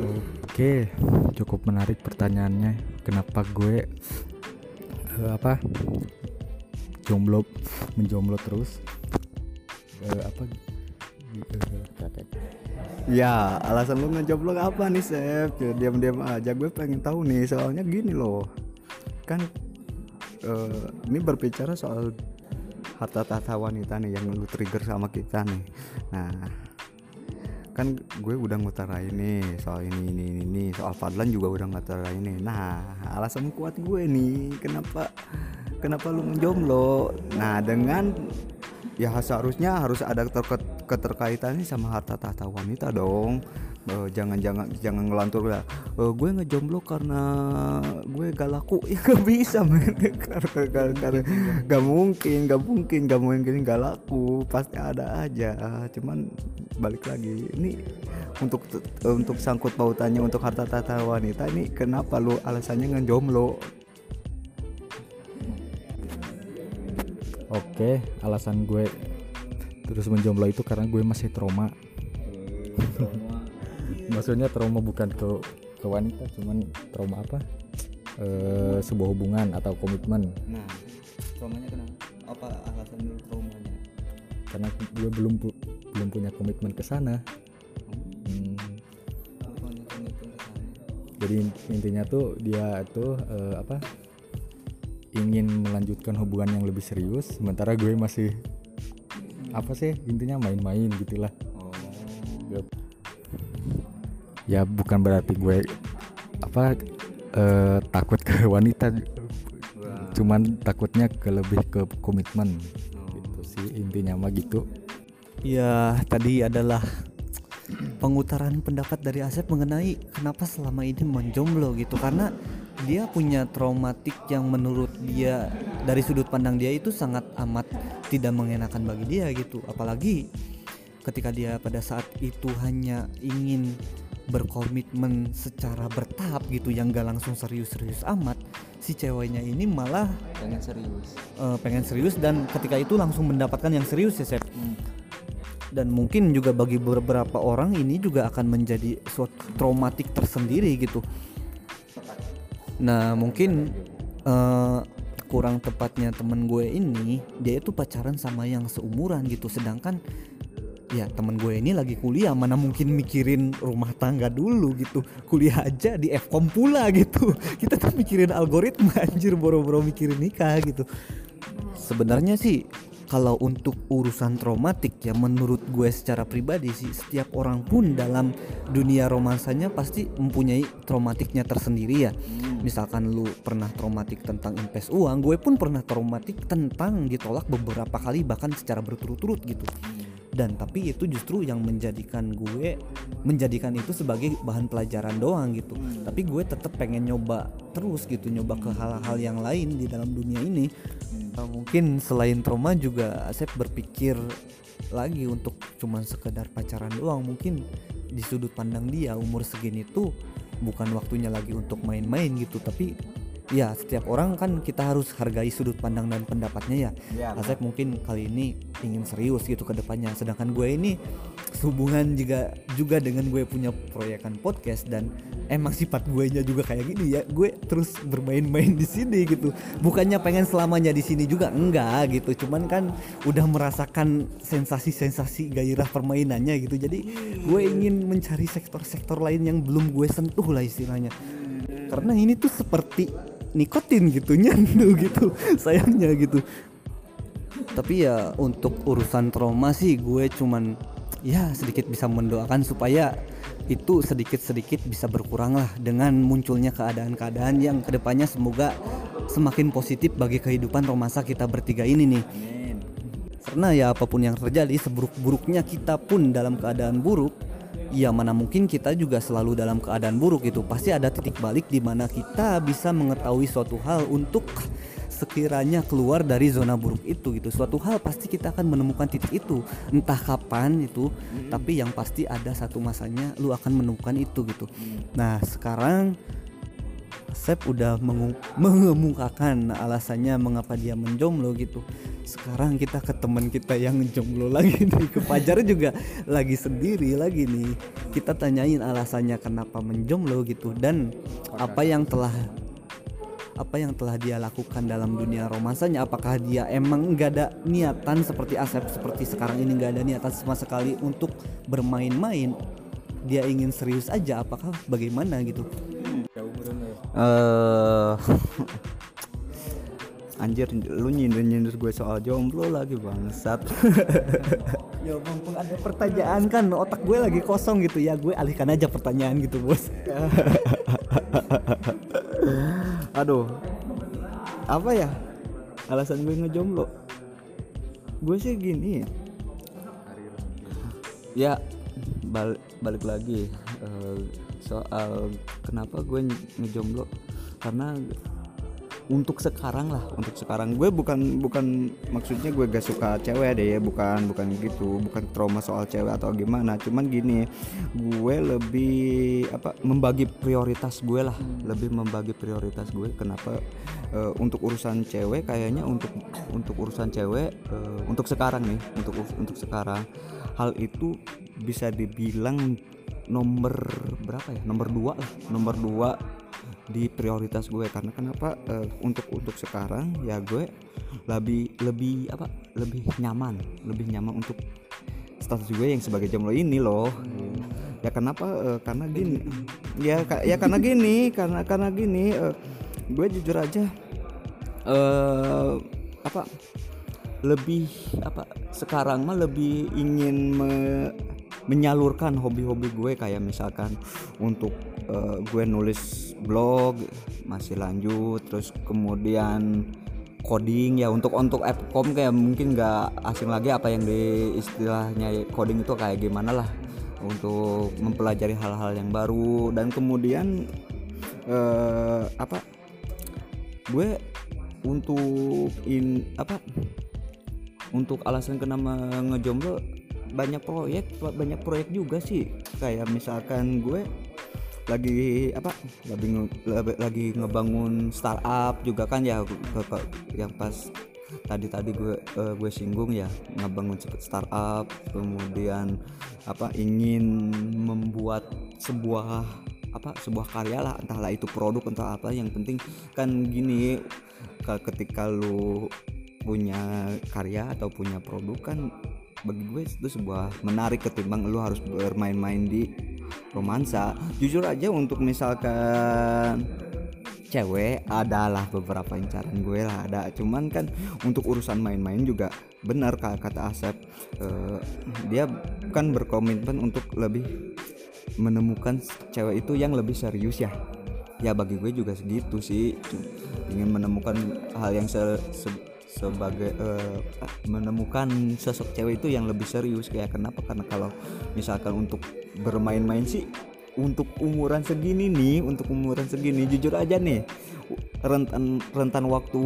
Oke, cukup menarik pertanyaannya. Kenapa gue eh, apa jomblo menjomblo terus? Eh, apa? Ya, alasan lu ngejomblo apa nih, Sep? Ya, Diam-diam aja gue pengen tahu nih. Soalnya gini loh. Kan eh, ini berbicara soal harta tahta wanita nih yang lu trigger sama kita nih. Nah, kan gue udah ngutarain nih soal ini ini ini, ini. soal Fadlan juga udah ngutarain nih. Nah, alasan kuat gue nih kenapa kenapa lu menjomblo? Nah, dengan ya seharusnya harus ada keterkaitannya sama harta tahta wanita dong Eh, jangan jangan jangan ngelantur lah "Eh, gue ngejomblo karena gue gak laku. Ya gak bisa men. Karena karena- karena gak mungkin gak mungkin gak mungkin gak laku. Pasti ada aja. Cuman balik lagi ini untuk untuk sangkut pautannya untuk harta tahta wanita ini kenapa lu alasannya ngejomblo? Oke, alasan gue terus menjomblo itu karena gue masih trauma. Maksudnya trauma bukan ke ke wanita, cuman trauma apa? Eh, sebuah hubungan atau komitmen. nah traumanya kenapa apa alasan lu traumanya Karena gue belum pu- belum punya komitmen ke sana. Hmm, jadi in- intinya tuh dia tuh eh, apa? ingin melanjutkan hubungan yang lebih serius, sementara gue masih apa sih intinya main-main gitulah. Ya bukan berarti gue apa eh, takut ke wanita cuman takutnya ke lebih ke komitmen. Gitu sih intinya mah gitu. Ya, tadi adalah pengutaran pendapat dari Asep mengenai kenapa selama ini menjomblo gitu. Karena dia punya traumatik yang menurut dia dari sudut pandang dia itu sangat amat tidak mengenakan bagi dia gitu. Apalagi ketika dia pada saat itu hanya ingin berkomitmen secara bertahap gitu yang gak langsung serius-serius amat si ceweknya ini malah pengen serius. eh, pengen serius dan ketika itu langsung mendapatkan yang serius ya Sep. Dan mungkin juga bagi beberapa orang ini juga akan menjadi suatu traumatik tersendiri gitu. Nah mungkin eh, kurang tepatnya temen gue ini dia itu pacaran sama yang seumuran gitu sedangkan ya temen gue ini lagi kuliah mana mungkin mikirin rumah tangga dulu gitu. Kuliah aja di Fkom pula gitu. Kita tuh mikirin algoritma anjir boro-boro mikirin nikah gitu. Sebenarnya sih kalau untuk urusan traumatik ya menurut gue secara pribadi sih setiap orang pun dalam dunia romansanya pasti mempunyai traumatiknya tersendiri ya. Misalkan lu pernah traumatik tentang invest uang gue pun pernah traumatik tentang ditolak beberapa kali bahkan secara berturut-turut gitu dan tapi itu justru yang menjadikan gue menjadikan itu sebagai bahan pelajaran doang gitu. Tapi gue tetap pengen nyoba terus gitu nyoba ke hal-hal yang lain di dalam dunia ini. Uh, mungkin selain trauma juga Asep berpikir lagi untuk cuman sekedar pacaran doang. Mungkin di sudut pandang dia umur segini tuh bukan waktunya lagi untuk main-main gitu. Tapi ya setiap orang kan kita harus hargai sudut pandang dan pendapatnya ya. Ya, Asep mungkin kali ini ingin serius gitu ke depannya. Sedangkan gue ini hubungan juga juga dengan gue punya proyekan podcast dan emang sifat gue nya juga kayak gini ya. Gue terus bermain-main di sini gitu. Bukannya pengen selamanya di sini juga enggak gitu. Cuman kan udah merasakan sensasi-sensasi gairah permainannya gitu. Jadi gue ingin mencari sektor-sektor lain yang belum gue sentuh lah istilahnya. Karena ini tuh seperti nikotin gitu nyandu gitu sayangnya gitu. Tapi ya untuk urusan trauma sih gue cuman ya sedikit bisa mendoakan supaya itu sedikit-sedikit bisa berkurang lah dengan munculnya keadaan-keadaan yang ke depannya semoga semakin positif bagi kehidupan romansa kita bertiga ini nih. Karena ya apa pun yang terjadi seburuk-buruknya kita pun dalam keadaan buruk ya mana mungkin kita juga selalu dalam keadaan buruk itu pasti ada titik balik di mana kita bisa mengetahui suatu hal untuk sekiranya keluar dari zona buruk itu gitu. Suatu hal pasti kita akan menemukan titik itu. Entah kapan itu tapi yang pasti ada satu masanya lu akan menemukan itu gitu. Nah sekarang Sep udah mengemukakan alasannya mengapa dia menjomblo gitu sekarang kita ke teman kita yang jomblo lagi nih ke Fajar juga lagi sendiri lagi nih. Kita tanyain alasannya kenapa menjomblo gitu dan apa yang telah apa yang telah dia lakukan dalam dunia romansanya? Apakah dia emang nggak ada niatan seperti Asep seperti sekarang ini nggak ada niatan sama sekali untuk bermain-main? Dia ingin serius aja apakah bagaimana gitu? Eh anjir lu nyindir nyindir gue soal jomblo lagi bangsat. Ya mumpung ada pertanyaan kan otak gue lagi kosong gitu. Ya gue alihkan aja pertanyaan gitu bos. Aduh. Apa ya? Alasan gue ngejomblo. Gue sih gini. Ya balik balik lagi eh, soal kenapa gue ngejomblo. Karena untuk sekarang lah untuk sekarang. Gue bukan bukan maksudnya gue gak suka cewek deh ya bukan bukan gitu bukan trauma soal cewek atau gimana. Cuman gini gue lebih apa membagi prioritas gue lah. Lebih membagi prioritas gue kenapa eh, untuk urusan cewek kayaknya untuk untuk urusan cewek eh, untuk sekarang nih untuk untuk sekarang. Hal itu bisa dibilang nomor berapa ya? Nomor dua lah nomor dua di prioritas gue. Karena kenapa Eh, untuk untuk sekarang ya gue lebih lebih apa lebih nyaman lebih nyaman untuk status gue yang sebagai jomblo ini loh. Ya kenapa Eh, karena gini ya ka- ya karena gini karena karena gini eh, gue jujur aja eh apa lebih apa sekarang mah lebih ingin me- menyalurkan hobi-hobi gue kayak misalkan untuk eh, gue nulis blog masih lanjut terus kemudian coding ya untuk untuk appcom kayak mungkin nggak asing lagi apa yang di istilahnya coding itu kayak gimana lah untuk mempelajari hal-hal yang baru dan kemudian eh, apa gue untuk in apa untuk alasan kenapa ngejomblo banyak proyek banyak proyek juga sih. Kayak misalkan gue lagi apa lagi nge- lagi- ngebangun startup juga kan ya yang pas tadi tadi gue eh, gue singgung ya ngebangun startup kemudian apa ingin membuat sebuah apa sebuah karya lah entahlah itu produk entah apa. Yang penting kan gini ke- ketika lu punya karya atau punya produk kan bagi gue itu sebuah menarik ketimbang lu harus bermain-main di romansa. Jujur aja untuk misalkan cewek adalah beberapa incaran gue lah ada. Cuman kan untuk urusan main-main juga benar kata Asep eh, dia kan berkomitmen untuk lebih menemukan cewek itu yang lebih serius ya. Ya bagi gue juga segitu sih. Ingin menemukan hal yang se- se- sebagai eh, menemukan sosok cewek itu yang lebih serius. Kayak kenapa? Karena kalau misalkan untuk bermain-main sih untuk umuran segini nih untuk umuran segini jujur aja nih rentan rentan waktu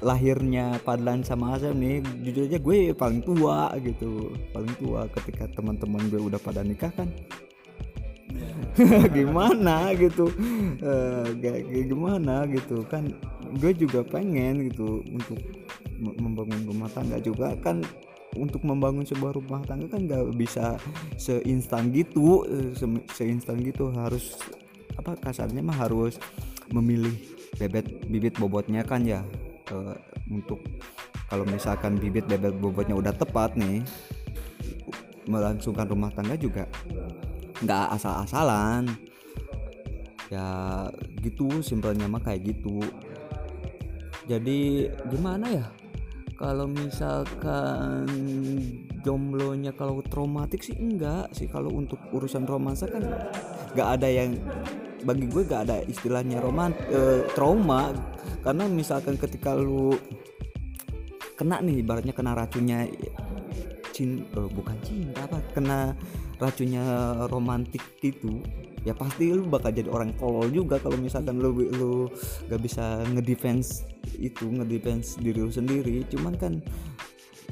lahirnya Padlan sama Asep nih jujur aja gue paling tua gitu. Paling tua ketika teman-teman gue udah pada nikah kan gimana gitu? Kayak kayak gimana gitu? Kan gue juga pengen gitu untuk me- membangun rumah tangga juga. Kan untuk membangun sebuah rumah tangga kan nggak bisa seinstan gitu eh, se- seinstan gitu. Harus apa kasarnya mah harus memilih bebet bibit bobotnya kan ya. Eh, untuk kalau misalkan bibit bebet bobotnya udah tepat nih melangsungkan rumah tangga juga nggak asal-asalan. Ya gitu simpelnya mah kayak gitu. Jadi gimana ya? Kalau misalkan jomblonya kalau traumatik sih enggak sih. Kalau untuk urusan romansa kan nggak ada yang bagi gue gak ada istilahnya roman eh, trauma. Karena misalkan ketika lu kena nih ibaratnya kena racunnya cin eh, bukan cinta apa? Kena racunnya romantik itu ya pasti lu bakal jadi orang tolol juga kalau misalkan lu lu gak bisa ngedefense itu ngedefense diri lu sendiri. Cuman kan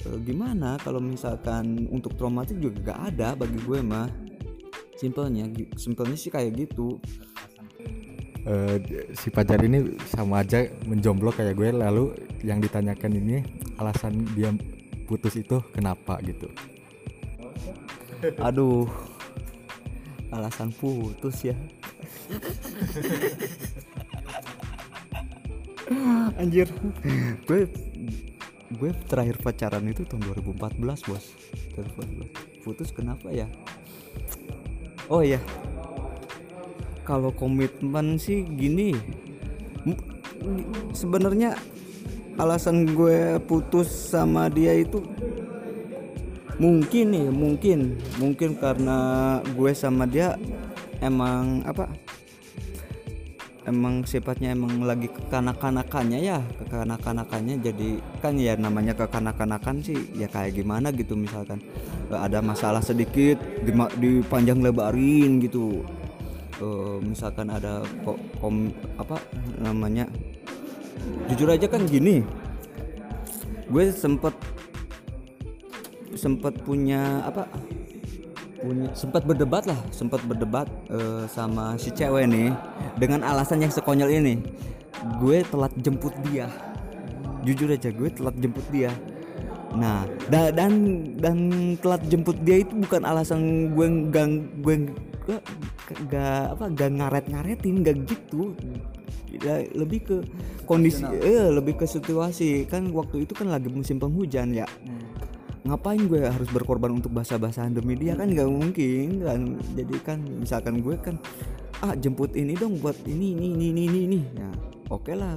eh, gimana kalau misalkan untuk traumatik juga gak ada bagi gue mah. Simpelnya simpelnya sih kayak gitu. Eh, si pacar ini sama aja menjomblo kayak gue lalu yang ditanyakan ini alasan dia putus itu kenapa gitu aduh. Alasan putus ya. Anjir. Gue gue terakhir pacaran itu tahun 2014 bos. 2014 putus kenapa ya? Oh iya. Kalau komitmen sih gini. Sebenarnya alasan gue putus sama dia itu mungkin nih mungkin. Mungkin karena gue sama dia emang apa? Emang sifatnya emang lagi kekanak-kanakannya ya. Kekanak-kanakannya jadi kan ya namanya kekanak-kanakan sih. Ya kayak gimana gitu misalkan. Ada masalah sedikit dipanjang lebarin gitu. Eh, misalkan ada kok kom apa namanya? Jujur aja kan gini. Gue sempet sempat punya apa? Punya sempat berdebat lah sempat berdebat eh, sama si cewek nih dengan alasan yang sekonyol ini. Gue telat jemput dia. Jujur aja gue telat jemput dia. Nah da- dan dan telat jemput dia itu bukan alasan gue gang gue gak, gak apa gak ngaret ngaretin gak gitu. Ya, lebih ke kondisi eh lebih ke situasi. Kan waktu itu kan lagi musim penghujan ya ngapain gue harus berkorban untuk bahasa-basahan demi dia? Kan nggak mungkin kan? Jadi kan misalkan gue kan ah jemput ini dong buat ini ini ini ini ini, ini. ya oke lah.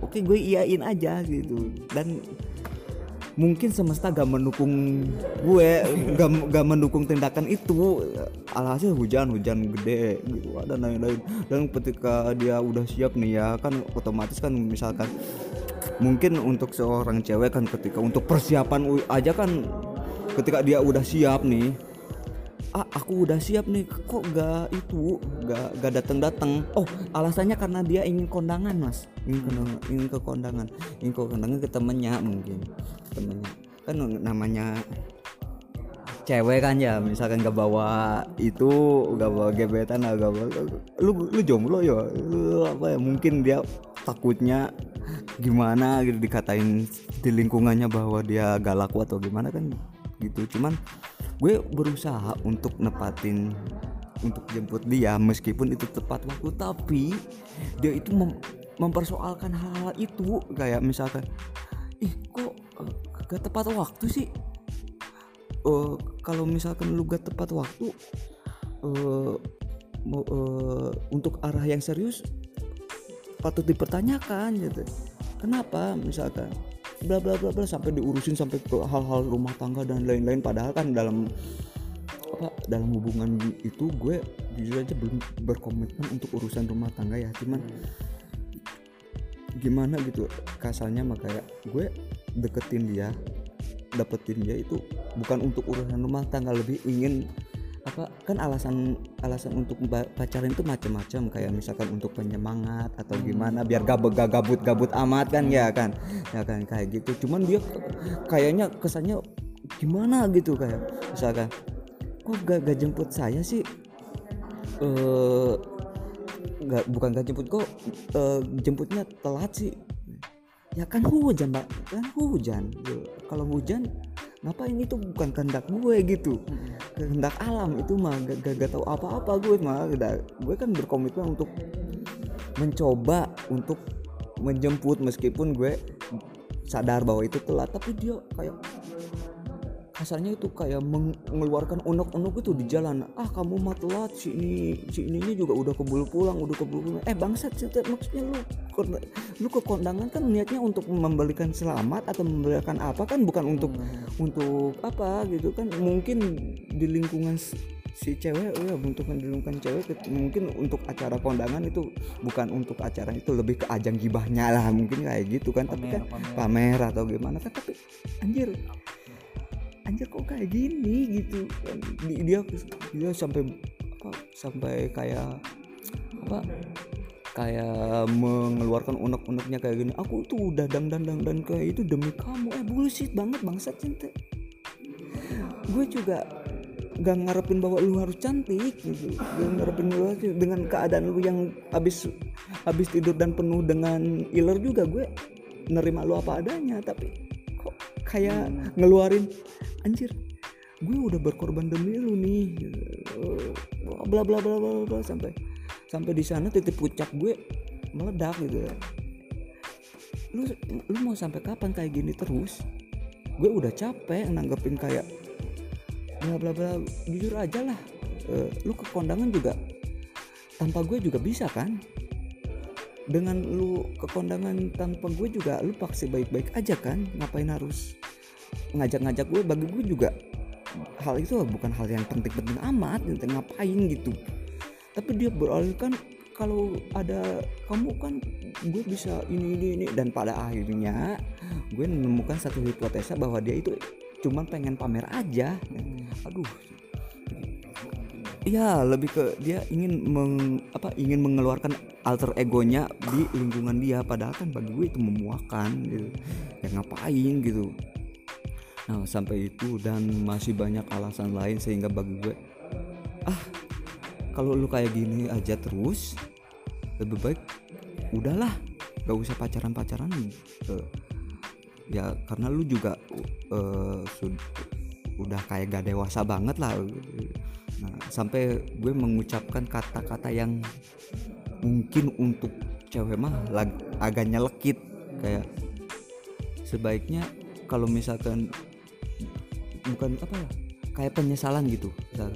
Oke gue iyain aja gitu. Dan mungkin semesta gak mendukung gue gak, gak mendukung tindakan itu. Alhasil hujan hujan gede gitu dan lain-lain. Dan ketika dia udah siap nih ya kan otomatis kan misalkan mungkin untuk seorang cewek kan ketika untuk persiapan aja kan ketika dia udah siap nih ah aku udah siap nih kok gak itu gak gak datang datang oh alasannya karena dia ingin kondangan mas. Ingin kondangan, ingin ke kondangan. Ingin ke kondangan ke temennya mungkin temennya. Kan namanya cewek kan ya misalkan gak bawa itu gak bawa gebetan gak bawa lu lu jomblo ya? Lu apa ya? Mungkin dia takutnya gimana gitu dikatain di lingkungannya bahwa dia galak atau gimana kan gitu. Cuman gue berusaha untuk nepatin untuk jemput dia meskipun itu tepat waktu tapi dia itu mem- mempersoalkan hal-hal itu. Kayak misalkan ih kok eh, gak tepat waktu sih? Eh, kalau misalkan lu gak tepat waktu eh, mau eh, untuk arah yang serius patut dipertanyakan gitu. Kenapa? Misalkan bla bla bla bla sampai diurusin sampai ke hal-hal rumah tangga dan lain-lain. Padahal kan dalam apa dalam hubungan itu gue jujur aja belum berkomitmen untuk urusan rumah tangga ya. Cuman gimana gitu kasarnya makanya gue deketin dia dapetin dia itu bukan untuk urusan rumah tangga. Lebih ingin apa kan alasan alasan untuk pacaran itu macam-macam kayak misalkan untuk penyemangat atau gimana biar gabut gabut gabut amat kan ya kan? Ya kan kayak gitu. Cuman dia kayaknya kesannya gimana gitu kayak misalkan kok gak, gak jemput saya sih? Eh nggak bukan gak jemput kok eh, jemputnya telat sih ya kan hujan mbak. Kan hujan. Yo, kalau hujan ngapain? Itu bukan kehendak gue gitu. Kehendak alam. Itu mah gak, gak, gak tahu apa-apa gue mah. Gue kan berkomitmen untuk mencoba untuk menjemput meskipun gue sadar bahwa itu telat. Tapi dia kayak kasarnya itu kayak meng- mengeluarkan unek-unek itu di jalan. Ah kamu mah telat si ini si ininya juga udah keburu pulang udah keburu pulang. Eh bangsat sih, maksudnya lu lu ke kondangan kan niatnya untuk memberikan selamat atau memberikan apa kan? Bukan untuk untuk apa gitu kan? Mungkin di lingkungan si cewek ya untuk lingkungan cewek mungkin untuk acara kondangan itu bukan untuk acara itu lebih ke ajang gibahnya lah mungkin kayak gitu kan. Tapi kan pamer atau gimana kan? Tapi anjir anjir kok kayak gini? Gitu. Di- dia dia sampai apa sampai kayak apa kayak mengeluarkan unek-uneknya kayak gini. Aku tuh udah dang dang dang dan kayak itu demi kamu. Eh bullshit banget bangsat cinta. Gue juga gak ngarepin bahwa lu harus cantik gitu. Gak ngarepin lu harus- dengan keadaan lu yang habis habis tidur dan penuh dengan iler juga gue nerima lu apa adanya. Tapi kok kayak ngeluarin anjir gue udah berkorban demi lu nih bla bla bla bla bla sampai sampai di sana titik puncak gue meledak gitu. Ya lu lu mau sampai kapan kayak gini terus? Gue udah capek nanggepin kayak bla bla bla jujur aja lah Eh, lu ke kondangan juga tanpa gue juga bisa kan? Dengan lu ke kondangan tanpa gue juga lu paksi baik-baik aja kan? Ngapain harus ngajak-ngajak gue bagi gue juga hal itu bukan hal yang penting-penting amat gitu ngapain gitu. Tapi dia beralih kan kalau ada kamu kan gue bisa ini ini ini. Dan pada akhirnya gue menemukan satu hipotesa bahwa dia itu cuman pengen pamer aja. Aduh. Ya lebih ke dia ingin meng, apa ingin mengeluarkan alter egonya di lingkungan dia. Padahal kan bagi gue itu memuakan gitu. Ya ngapain gitu nah sampai itu dan masih banyak alasan lain sehingga bagi gue ah kalau lu kayak gini aja terus lebih baik udahlah gak usah pacaran pacaran uh, ya karena lu juga uh, udah kayak gak dewasa banget lah. Nah sampai gue mengucapkan kata-kata yang mungkin untuk cewek mah agak nyelekit. Kayak sebaiknya kalau misalkan bukan apa ya kayak penyesalan gitu. Misal,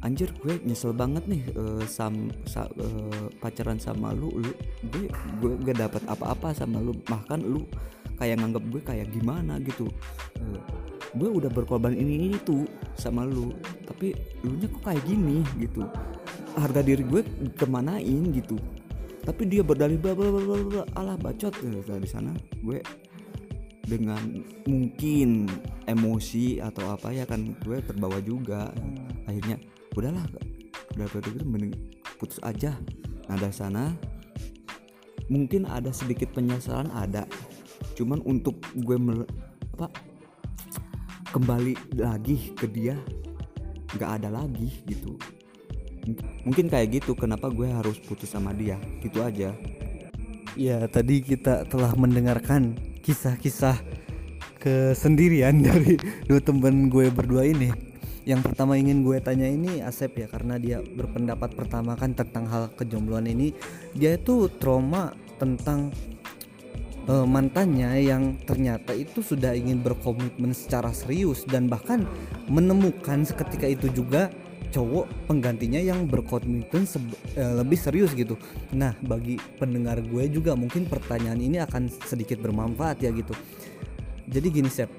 anjir gue nyesel banget nih uh, sam sa, uh, pacaran sama lu lu gue gue gak dapat apa-apa sama lu. Bahkan lu kayak nganggap gue kayak gimana gitu. Uh, gue udah berkorban ini ini tuh sama lu tapi lu nya kok kayak gini gitu. Harga diri gue kemanain gitu. Tapi dia berdalih bla bla bla bla alah bacot. Gitu di sana gue dengan mungkin emosi atau apa ya kan gue terbawa juga. Akhirnya udahlah udah gitu mending putus aja. Nah dari sana mungkin ada sedikit penyesalan ada. Cuman untuk gue apa kembali lagi ke dia nggak ada lagi gitu. Mungkin kayak gitu kenapa gue harus putus sama dia? Gitu aja Ya tadi kita telah mendengarkan kisah-kisah kesendirian dari dua temen gue berdua ini. Yang pertama ingin gue tanya ini Asep ya karena dia berpendapat pertama kan tentang hal kejombloan ini. Dia itu trauma tentang uh, mantannya yang ternyata itu sudah ingin berkomitmen secara serius Dan bahkan menemukan seketika itu juga cowok penggantinya yang berkomitmen uh, lebih serius gitu. Nah, bagi pendengar gue juga mungkin pertanyaan ini akan sedikit bermanfaat ya gitu. Jadi gini Sep,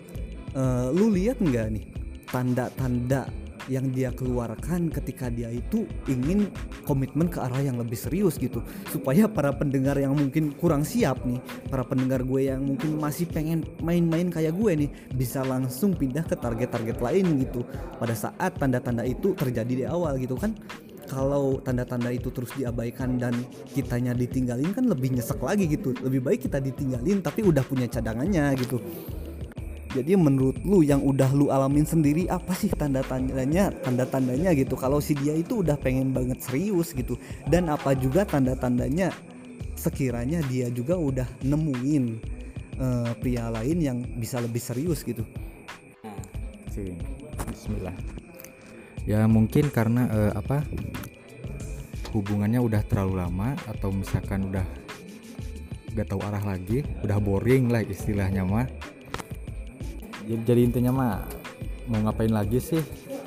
uh, lu lihat nggak nih tanda-tanda yang dia keluarkan ketika dia itu ingin komitmen ke arah yang lebih serius gitu. Supaya para pendengar yang mungkin kurang siap nih para pendengar gue yang mungkin masih pengen main-main kayak gue nih bisa langsung pindah ke target-target lain gitu. Pada saat tanda-tanda itu terjadi di awal gitu kan. Kalau tanda-tanda itu terus diabaikan dan kitanya ditinggalin kan lebih nyesek lagi gitu. Lebih baik kita ditinggalin tapi udah punya cadangannya gitu jadi menurut lu yang udah lu alamin sendiri apa sih tanda tandanya tanda tandanya gitu? Kalau si dia itu udah pengen banget serius gitu. Dan apa juga tanda tandanya sekiranya dia juga udah nemuin uh, pria lain yang bisa lebih serius gitu. Bismillah. Ya mungkin karena uh, apa hubungannya udah terlalu lama atau misalkan udah gak tahu arah lagi udah boring lah istilahnya mah jadi, jadi intinya mah mau ngapain lagi sih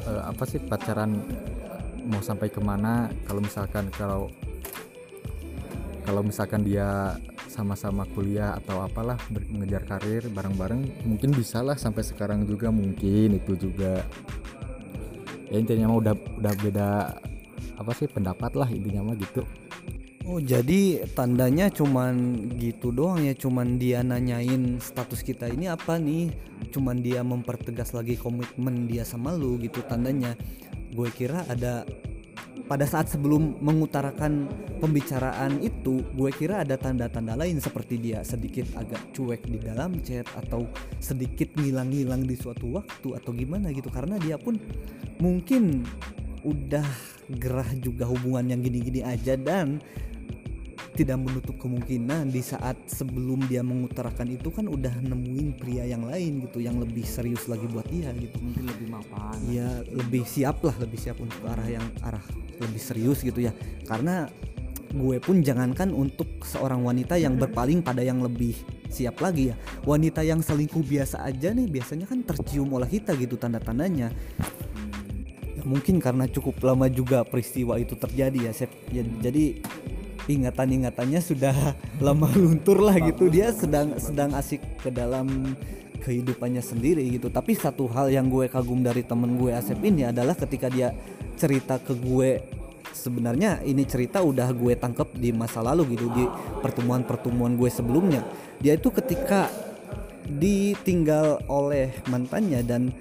uh, apa sih pacaran mau sampai ke mana? Kalau misalkan kalau kalau misalkan dia sama-sama kuliah atau apalah mengejar karir bareng-bareng mungkin bisa lah sampai sekarang juga mungkin itu juga. Ya intinya mah udah udah beda apa sih pendapat lah intinya mah gitu Oh jadi tandanya cuman gitu doang ya? Cuman dia nanyain status kita ini apa nih? Cuman dia mempertegas lagi komitmen dia sama lu gitu tandanya. Gue kira ada pada saat sebelum mengutarakan pembicaraan itu gue kira ada tanda-tanda lain seperti dia sedikit agak cuek di dalam chat atau sedikit ngilang-ngilang di suatu waktu atau gimana gitu. Karena dia pun mungkin udah gerah juga hubungan yang gini-gini aja dan tidak menutup kemungkinan di saat sebelum dia mengutarakan itu kan udah nemuin pria yang lain gitu yang lebih serius lagi buat dia gitu. Mungkin lebih mapan. Ya lebih siap lah lebih siap untuk arah yang arah lebih serius gitu ya. Karena gue pun jangankan untuk seorang wanita yang berpaling pada yang lebih siap lagi ya. Wanita yang selingkuh biasa aja nih biasanya kan tercium oleh kita gitu tanda-tandanya. Ya, mungkin karena cukup lama juga peristiwa itu terjadi ya Sep. Ya, jadi ingatan-ingatannya sudah lama luntur lah gitu. Dia sedang sedang asik ke dalam kehidupannya sendiri gitu. Tapi satu hal yang gue kagum dari temen gue Asep ini adalah ketika dia cerita ke gue sebenarnya ini cerita udah gue tangkep di masa lalu gitu di pertemuan-pertemuan gue sebelumnya. Dia itu ketika ditinggal oleh mantannya dan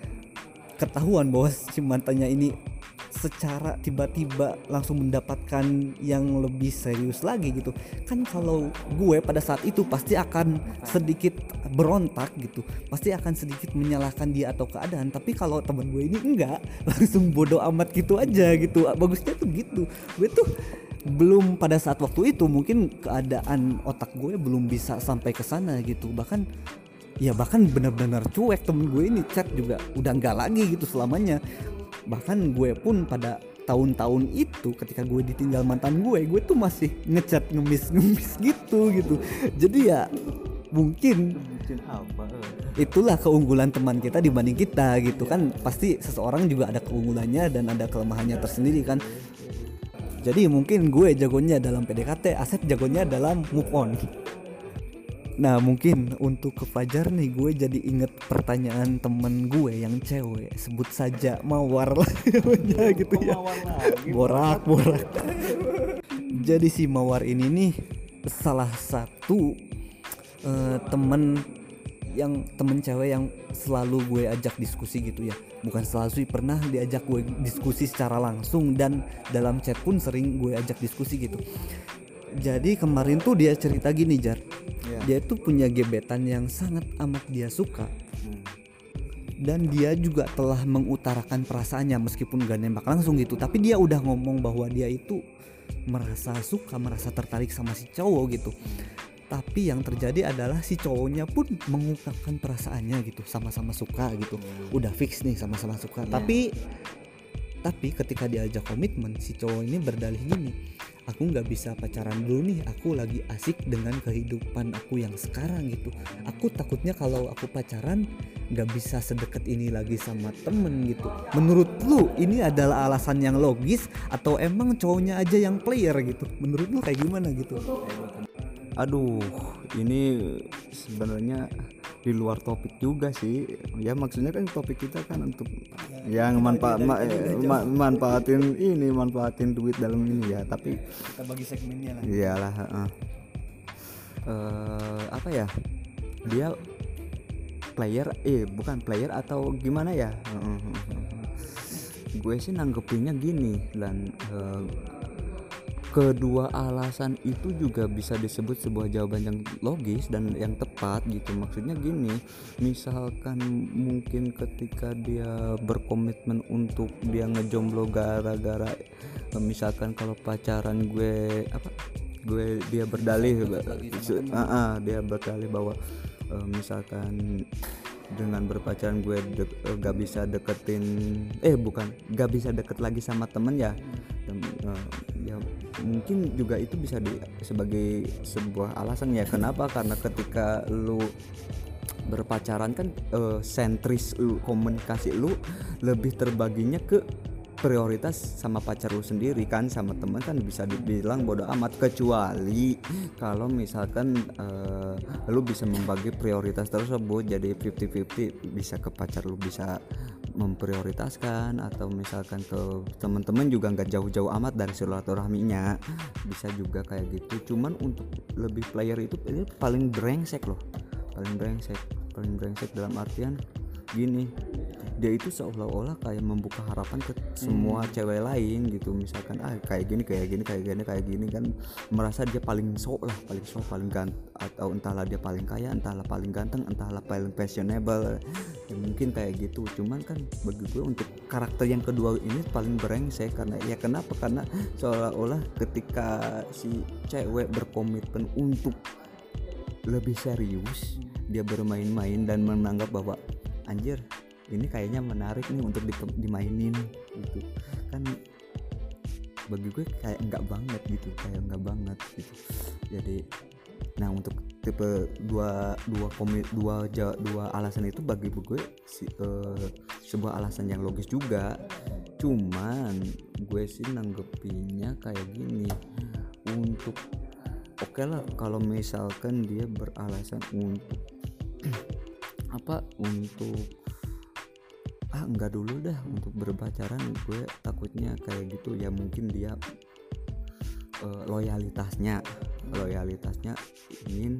ketahuan bahwa si mantannya ini secara tiba-tiba langsung mendapatkan yang lebih serius lagi gitu. Kan kalau gue pada saat itu pasti akan sedikit berontak gitu. Pasti akan sedikit menyalahkan dia atau keadaan. Tapi kalau temen gue ini enggak langsung bodoh amat gitu aja gitu. Bagusnya tuh gitu. Gue tuh belum pada saat waktu itu mungkin keadaan otak gue belum bisa sampai ke sana gitu. Bahkan ya bahkan benar-benar cuek temen gue ini. Chat juga udah nggak lagi gitu selamanya bahkan gue pun pada tahun-tahun itu ketika gue ditinggal mantan gue gue tuh masih ngechat ngemis-ngemis gitu gitu. Jadi ya mungkin apa itulah keunggulan teman kita dibanding kita gitu kan. Pasti seseorang juga ada keunggulannya dan ada kelemahannya tersendiri kan. Jadi mungkin gue jagonya dalam PDKT Asep jagonya dalam move on Nah mungkin untuk ke Fajar nih gue jadi inget pertanyaan temen gue yang cewek sebut saja Mawar lah namanya gitu ya. borak borak. Jadi si Mawar ini nih salah satu eh, temen yang temen cewek yang selalu gue ajak diskusi gitu ya. Bukan selalu sih pernah diajak gue diskusi secara langsung dan dalam chat pun sering gue ajak diskusi gitu jadi kemarin tuh dia cerita gini jar. Dia itu punya gebetan yang sangat amat dia suka. Dan dia juga telah mengutarakan perasaannya meskipun gak nembak langsung gitu. Tapi dia udah ngomong bahwa dia itu merasa suka merasa tertarik sama si cowok gitu. Tapi yang terjadi adalah si cowoknya pun mengungkapkan perasaannya gitu. Sama-sama suka gitu. Udah fix nih sama-sama suka. Tapi tapi ketika diajak komitmen si cowok ini berdalih gini aku nggak bisa pacaran dulu nih aku lagi asik dengan kehidupan aku yang sekarang gitu. Aku takutnya kalau aku pacaran nggak bisa sedekat ini lagi sama temen gitu. Menurut lu ini adalah alasan yang logis atau emang cowoknya aja yang player gitu? Menurut lu kayak gimana gitu aduh ini sebenarnya di luar topik juga sih. Ya maksudnya kan topik kita kan untuk yang manfaat ma- eh, ma- manfaatin ini manfaatin duit dalam ini ya tapi kita bagi segmennya lah. Iyalah heeh. Eh, apa ya? Dia player eh bukan player atau gimana ya? Heeh, heeh, heeh. gue sih nanggepinnya gini dan eh, kedua alasan itu juga bisa disebut sebuah jawaban yang logis dan yang tepat gitu. Maksudnya gini misalkan mungkin ketika dia berkomitmen untuk dia ngejomblo gara-gara eh, misalkan kalau pacaran gue apa gue dia berdalih Ah, ah, dia berdalih bahwa eh, misalkan dengan berpacaran gue de- eh, gak bisa deketin eh bukan gak bisa deket lagi sama temen ya Tem- eh, ya mungkin juga itu bisa di sebagai sebuah alasan ya kenapa? Karena ketika lu berpacaran kan eh, sentris lu komunikasi lu lebih terbaginya ke prioritas sama pacar lu sendiri kan sama temen kan bisa dibilang bodoh amat. Kecuali kalau misalkan eh, lu bisa membagi prioritas tersebut jadi 50-50 bisa ke pacar lu bisa memprioritaskan atau misalkan ke teman-teman juga nggak jauh-jauh amat dari silaturahminya. Bisa juga kayak gitu. Cuman untuk lebih player itu ini paling brengsek loh. Paling brengsek paling brengsek dalam artian gini dia itu seolah-olah kayak membuka harapan ke semua cewek lain gitu. Misalkan ah kayak gini kayak gini kayak gini kayak gini kan merasa dia paling sok lah paling sok paling ganteng atau entahlah dia paling kaya entahlah paling ganteng entahlah paling fashionable ya mungkin kayak gitu. Cuman kan bagi gue untuk karakter yang kedua ini paling brengsek karena ya kenapa? Karena seolah-olah ketika si cewek berkomitmen untuk lebih serius dia bermain-main dan menganggap bahwa anjir ini kayaknya menarik nih untuk di- dimainin gitu. Kan bagi gue kayak enggak banget gitu kayak enggak banget gitu. Jadi nah untuk tipe dua dua komi dua dua alasan itu bagi gue si, eh, sebuah alasan yang logis juga. Cuman gue sih nanggepinnya kayak gini untuk oke lah kalau misalkan dia beralasan untuk apa untuk ah enggak dulu dah untuk berpacaran gue takutnya kayak gitu. Ya mungkin dia eh, loyalitasnya loyalitasnya ingin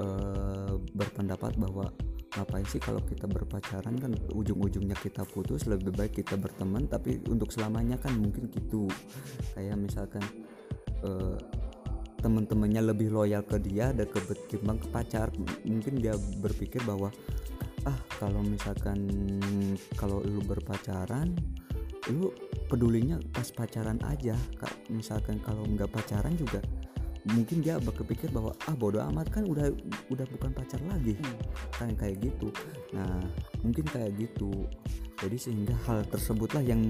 eh, berpendapat bahwa ngapain sih kalau kita berpacaran kan ujung-ujungnya kita putus lebih baik kita berteman. Tapi untuk selamanya kan mungkin gitu. Kayak misalkan eh, teman-temannya lebih loyal ke dia dan ke ketimbang ke pacar mungkin dia berpikir bahwa ah kalau misalkan kalau lu berpacaran lu pedulinya pas pacaran aja Kak, misalkan kalau nggak pacaran juga mungkin dia berpikir bahwa ah bodoh amat kan udah udah bukan pacar lagi. Kan kayak gitu. Nah mungkin kayak gitu. Jadi sehingga hal tersebutlah yang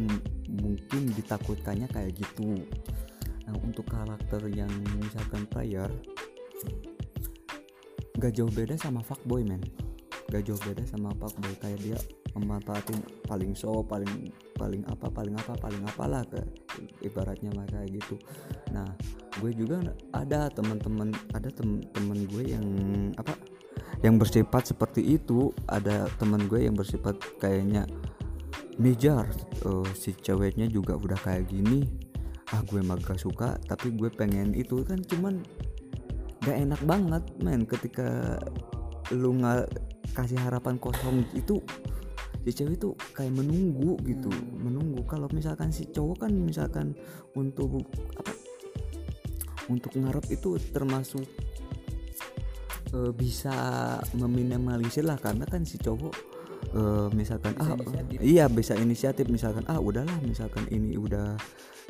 mungkin ditakutkannya kayak gitu nah untuk karakter yang misalkan player gak jauh beda sama fuckboy men. Gak jauh beda sama fuckboy. Kayak dia memanfaatin paling so paling paling apa paling apa paling apalah ke ibaratnya mah kayak gitu. Nah gue juga ada teman-teman ada teman-teman gue yang apa yang bersifat seperti itu. Ada teman gue yang bersifat kayaknya Mijar eh, si ceweknya juga udah kayak gini ah gue mah gak suka tapi gue pengen itu kan cuman gak enak banget men. Ketika lu nggak kasih harapan kosong itu si cewek itu kayak menunggu gitu. Menunggu kalau misalkan si cowok kan misalkan untuk apa untuk ngarep itu termasuk eh, bisa meminimalisir lah. Karena kan si cowok eh, misalkan ah inisiatif. iya bisa inisiatif. Misalkan ah udahlah misalkan ini udah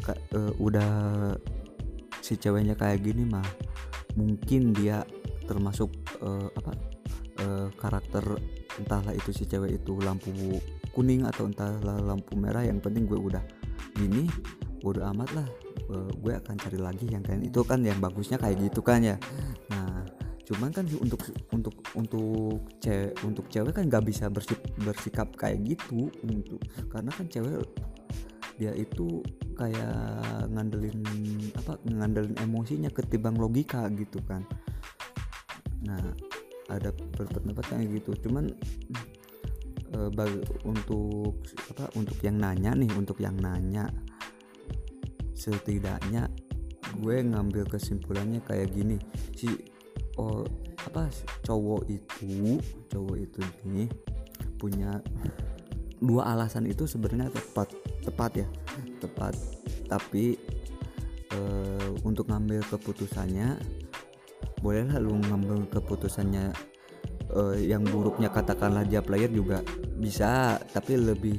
ka- eh, udah si ceweknya kayak gini mah mungkin dia termasuk eh, apa eh, karakter entahlah itu si cewek itu lampu kuning atau entahlah lampu merah. Yang penting gue udah gini bodo amat lah Eh, gue akan cari lagi yang kayak itu kan yang bagusnya kayak gitu kan ya. Nah cuman kan untuk untuk untuk cewek untuk cewek kan nggak bisa bersik- bersikap kayak gitu untuk karena kan cewek dia itu kayak ngandelin apa ngandelin emosinya ketimbang logika gitu kan. Nah ada berpendapat kayak gitu. Cuman eh, bag- untuk apa untuk yang nanya nih untuk yang nanya setidaknya gue ngambil kesimpulannya kayak gini. Si oh apa cowok itu cowok itu nih punya dua alasan itu sebenarnya tepat tepat ya tepat. Tapi eh, untuk ngambil keputusannya bolehlah lu ngambil keputusannya eh, yang buruknya katakanlah dia player juga bisa. Tapi lebih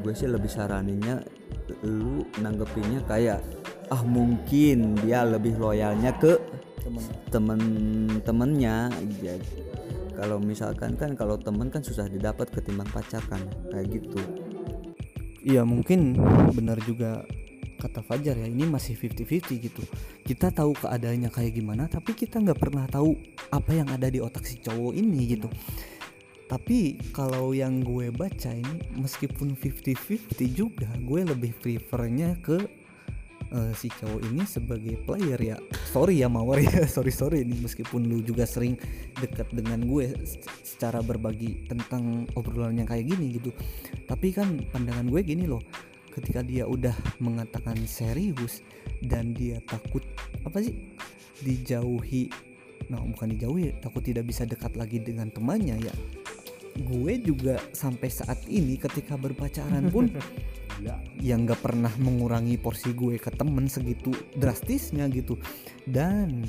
gue sih lebih saraninnya lu nanggepinnya kayak ah mungkin dia lebih loyalnya ke temen-temennya ya, kalau misalkan kan kalau temen kan susah didapat ketimbang pacar kan kayak gitu. Iya mungkin benar juga kata Fajar ya ini masih 50-50 gitu. Kita tahu keadaannya kayak gimana tapi kita nggak pernah tahu apa yang ada di otak si cowok ini gitu. Tapi kalau yang gue baca ini meskipun 50-50 juga gue lebih prefernya ke eh, si cowok ini sebagai player ya. Sorry ya mawar ya. Sorry sorry ini meskipun lu juga sering dekat dengan gue se- secara berbagi tentang obrolan yang kayak gini gitu. Tapi kan pandangan gue gini loh. Ketika dia udah mengatakan serius dan dia takut apa sih? Dijauhi. Nah bukan dijauhi takut tidak bisa dekat lagi dengan temannya ya gue juga sampai saat ini ketika berpacaran pun yang nggak pernah mengurangi porsi gue ke temen segitu drastisnya gitu. Dan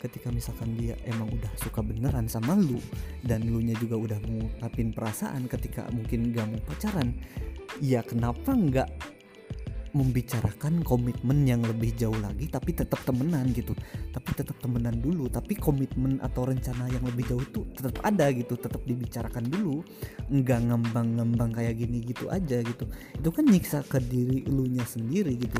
ketika misalkan dia emang udah suka beneran sama lu dan lu nya juga udah ngungkapin perasaan ketika mungkin gak mau pacaran ya kenapa nggak membicarakan komitmen yang lebih jauh lagi tapi tetap temenan gitu. Tapi tetap temenan dulu tapi komitmen atau rencana yang lebih jauh itu tetap ada gitu tetap dibicarakan dulu. Nggak ngembang-ngembang kayak gini gitu aja gitu. Itu kan nyiksa ke diri lu nya sendiri gitu.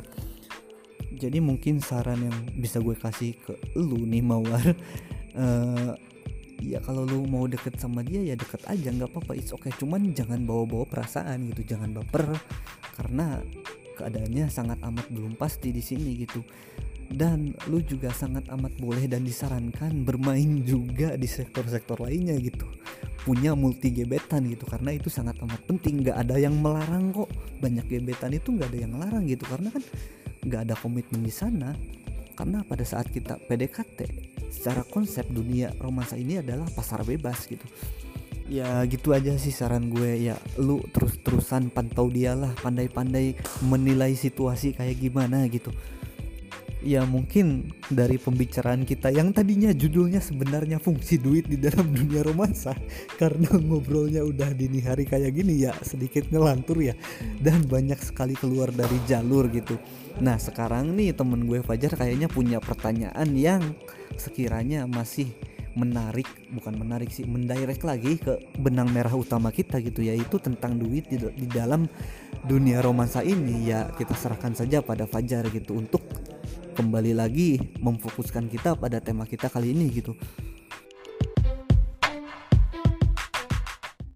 Jadi mungkin saran yang bisa gue kasih ke lu nih mawar eh, ya kalau lu mau deket sama dia ya deket aja nggak apa-apa it's okay. Cuman jangan bawa-bawa perasaan gitu jangan baper. Karena keadaannya sangat amat belum pasti di sini gitu. Dan lu juga sangat amat boleh dan disarankan bermain juga di sektor-sektor lainnya gitu. Punya multi gebetan gitu karena itu sangat amat penting. Nggak ada yang melarang kok. Banyak gebetan itu nggak ada yang melarang gitu karena kan nggak ada komitmen di sana. Karena pada saat kita PDKT secara konsep dunia romansa ini adalah pasar bebas gitu ya gitu aja sih saran gue. Ya lu terus-terusan pantau dia lah pandai-pandai menilai situasi kayak gimana gitu. Ya mungkin dari pembicaraan kita yang tadinya judulnya sebenarnya fungsi duit di dalam dunia romansa karena ngobrolnya udah dini hari kayak gini ya sedikit ngelantur ya. Dan banyak sekali keluar dari jalur gitu. Nah sekarang nih temen gue Fajar kayaknya punya pertanyaan yang sekiranya masih menarik bukan menarik sih mendirect lagi ke benang merah utama kita gitu yaitu tentang duit di, di dalam dunia romansa ini. Ya kita serahkan saja pada Fajar gitu untuk kembali lagi memfokuskan kita pada tema kita kali ini gitu